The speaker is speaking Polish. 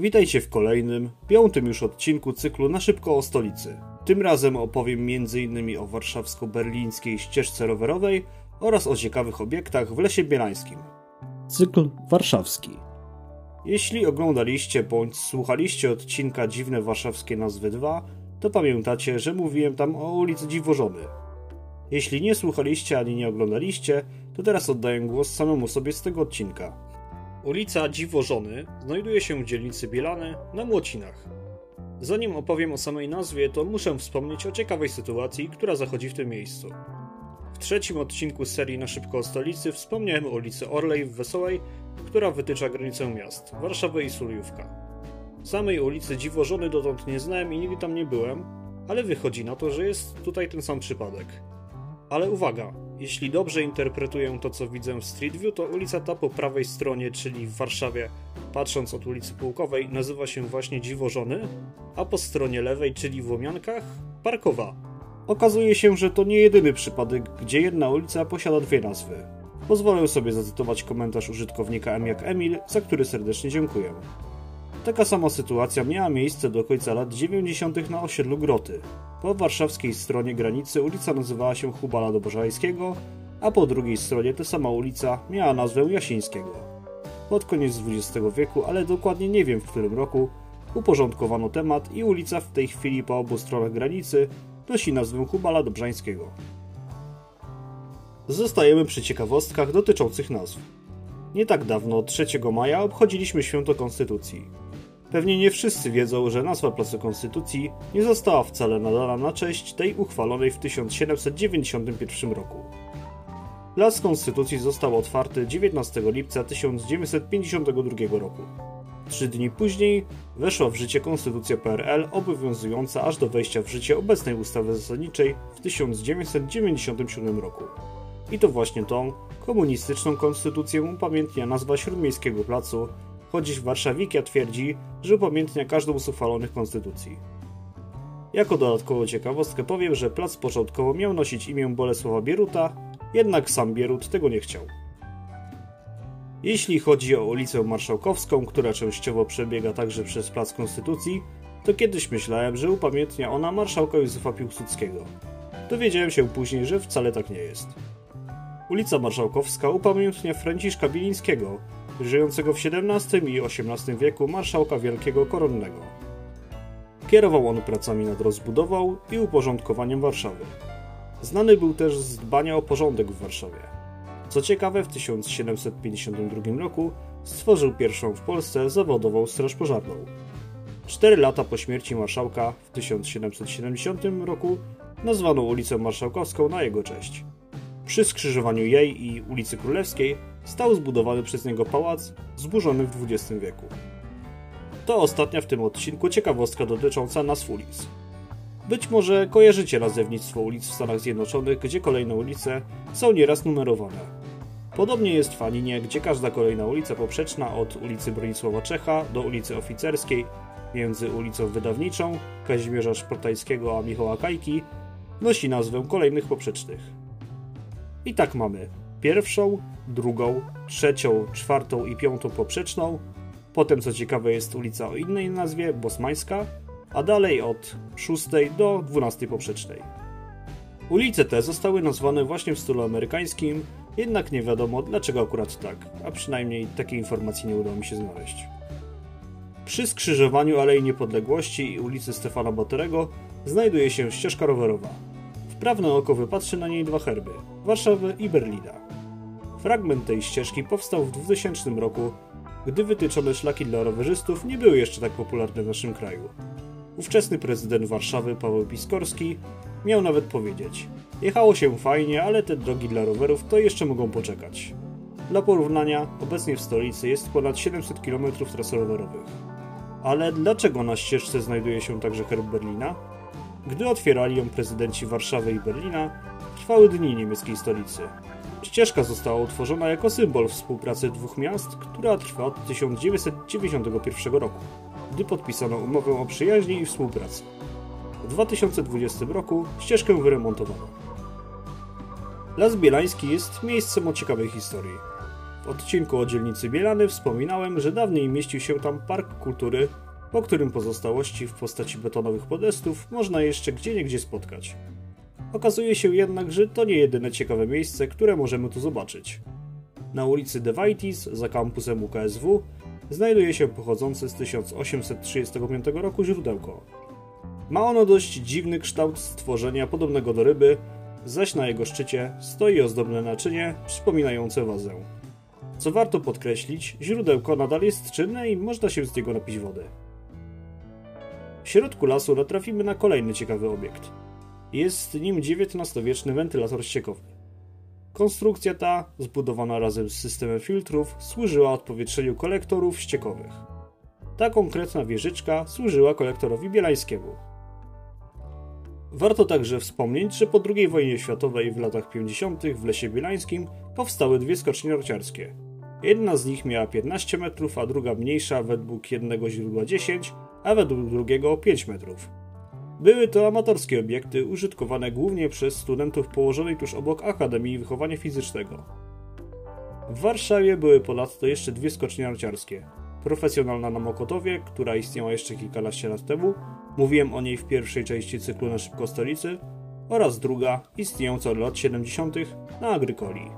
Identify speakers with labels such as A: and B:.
A: Witajcie w kolejnym, piątym już odcinku cyklu Na szybko o stolicy. Tym razem opowiem m.in. o warszawsko-berlińskiej ścieżce rowerowej oraz o ciekawych obiektach w Lesie Bielańskim. Cykl warszawski. Jeśli oglądaliście bądź słuchaliście odcinka Dziwne Warszawskie Nazwy 2, to pamiętacie, że mówiłem tam o ulicy Dziwożony. Jeśli nie słuchaliście ani nie oglądaliście, to teraz oddaję głos samemu sobie z tego odcinka. Ulica Dziwożony znajduje się w dzielnicy Bielany na Młocinach. Zanim opowiem o samej nazwie, to muszę wspomnieć o ciekawej sytuacji, która zachodzi w tym miejscu. W trzecim odcinku serii Na szybko o stolicy wspomniałem o ulicy Orlej w Wesołej, która wytycza granicę miast Warszawy i Sulejówka. Samej ulicy Dziwożony dotąd nie znałem i nigdy tam nie byłem, ale wychodzi na to, że jest tutaj ten sam przypadek. Ale uwaga, jeśli dobrze interpretuję to, co widzę w Street View, to ulica ta po prawej stronie, czyli w Warszawie, patrząc od ulicy Pułkowej, nazywa się właśnie Dziwożony, a po stronie lewej, czyli w Łomiankach, Parkowa. Okazuje się, że to nie jedyny przypadek, gdzie jedna ulica posiada dwie nazwy. Pozwolę sobie zacytować komentarz użytkownika M jak Emil, za który serdecznie dziękuję. Taka sama sytuacja miała miejsce do końca lat 90. na osiedlu Groty. Po warszawskiej stronie granicy ulica nazywała się Hubala Dobożajskiego, a po drugiej stronie ta sama ulica miała nazwę Jasińskiego. Pod koniec XX wieku, ale dokładnie nie wiem w którym roku, uporządkowano temat i ulica w tej chwili po obu stronach granicy nosi nazwę Hubala Dobrzańskiego. Zostajemy przy ciekawostkach dotyczących nazw. Nie tak dawno, 3 maja, obchodziliśmy święto Konstytucji. Pewnie nie wszyscy wiedzą, że nazwa Placu Konstytucji nie została wcale nadana na cześć tej uchwalonej w 1791 roku. Plac Konstytucji został otwarty 19 lipca 1952 roku. Trzy dni później weszła w życie Konstytucja PRL obowiązująca aż do wejścia w życie obecnej ustawy zasadniczej w 1997 roku. I to właśnie tą komunistyczną konstytucję upamiętnia nazwa Śródmiejskiego Placu choć Warszawikia twierdzi, że upamiętnia każdą z uchwalonych konstytucji. Jako dodatkową ciekawostkę powiem, że plac początkowo miał nosić imię Bolesława Bieruta, jednak sam Bierut tego nie chciał. Jeśli chodzi o ulicę Marszałkowską, która częściowo przebiega także przez Plac Konstytucji, to kiedyś myślałem, że upamiętnia ona marszałka Józefa Piłsudskiego. Dowiedziałem się później, że wcale tak nie jest. Ulica Marszałkowska upamiętnia Franciszka Bilińskiego, żyjącego w XVII i XVIII wieku marszałka wielkiego koronnego. Kierował on pracami nad rozbudową i uporządkowaniem Warszawy. Znany był też z dbania o porządek w Warszawie. Co ciekawe, w 1752 roku stworzył pierwszą w Polsce zawodową straż pożarną. Cztery lata po śmierci marszałka w 1770 roku nazwano ulicę Marszałkowską na jego cześć. Przy skrzyżowaniu jej i ulicy Królewskiej stał zbudowany przez niego pałac zburzony w XX wieku. To ostatnia w tym odcinku ciekawostka dotycząca nazw ulic. Być może kojarzycie nazewnictwo ulic w Stanach Zjednoczonych, gdzie kolejne ulice są nieraz numerowane. Podobnie jest w Aninie, gdzie każda kolejna ulica poprzeczna od ulicy Bronisława Czecha do ulicy Oficerskiej, między ulicą Wydawniczą, Kazimierza Szprotajskiego a Michała Kajki, nosi nazwę kolejnych poprzecznych. I tak mamy pierwszą, drugą, trzecią, czwartą i piątą poprzeczną. Potem, co ciekawe, jest ulica o innej nazwie, Bosmańska, a dalej od szóstej do dwunastej poprzecznej. Ulice te zostały nazwane właśnie w stylu amerykańskim, jednak nie wiadomo dlaczego akurat tak, a przynajmniej takiej informacji nie udało mi się znaleźć. Przy skrzyżowaniu Alei Niepodległości i ulicy Stefana Batorego znajduje się ścieżka rowerowa. Wprawne oko wypatrzy na niej dwa herby Warszawy i Berlina. Fragment tej ścieżki powstał w 2000 roku, gdy wytyczone szlaki dla rowerzystów nie były jeszcze tak popularne w naszym kraju. Ówczesny prezydent Warszawy Paweł Piskorski miał nawet powiedzieć: Jechało się fajnie, ale te drogi dla rowerów to jeszcze mogą poczekać. Dla porównania, obecnie w stolicy jest ponad 700 km tras rowerowych. Ale dlaczego na ścieżce znajduje się także herb Berlina? Gdy otwierali ją prezydenci Warszawy i Berlina, trwały dni niemieckiej stolicy. Ścieżka została utworzona jako symbol współpracy dwóch miast, która trwa od 1991 roku, gdy podpisano umowę o przyjaźni i współpracy. W 2020 roku ścieżkę wyremontowano. Las Bielański jest miejscem o ciekawej historii. W odcinku o dzielnicy Bielany wspominałem, że dawniej mieścił się tam park kultury, po którym pozostałości w postaci betonowych podestów można jeszcze gdzieniegdzie spotkać. Okazuje się jednak, że to nie jedyne ciekawe miejsce, które możemy tu zobaczyć. Na ulicy Devitis, za kampusem UKSW, znajduje się pochodzące z 1835 roku źródełko. Ma ono dość dziwny kształt stworzenia podobnego do ryby, zaś na jego szczycie stoi ozdobne naczynie przypominające wazę. Co warto podkreślić, źródełko nadal jest czynne i można się z niego napić wody. W środku lasu natrafimy na kolejny ciekawy obiekt. Jest nim XIX-wieczny wentylator ściekowy. Konstrukcja ta, zbudowana razem z systemem filtrów, służyła odpowietrzeniu kolektorów ściekowych. Ta konkretna wieżyczka służyła kolektorowi bielańskiemu. Warto także wspomnieć, że po II wojnie światowej w latach 50. w Lesie Bielańskim powstały dwie skocznie narciarskie. Jedna z nich miała 15 metrów, a druga mniejsza według jednego źródła 10, a według drugiego 5 metrów. Były to amatorskie obiekty użytkowane głównie przez studentów położonej tuż obok Akademii Wychowania Fizycznego. W Warszawie były ponadto jeszcze dwie skocznie narciarskie. Profesjonalna na Mokotowie, która istniała jeszcze kilkanaście lat temu, mówiłem o niej w pierwszej części cyklu na szybko stolicy, oraz druga, istniejąca od lat 70. na Agrykoli.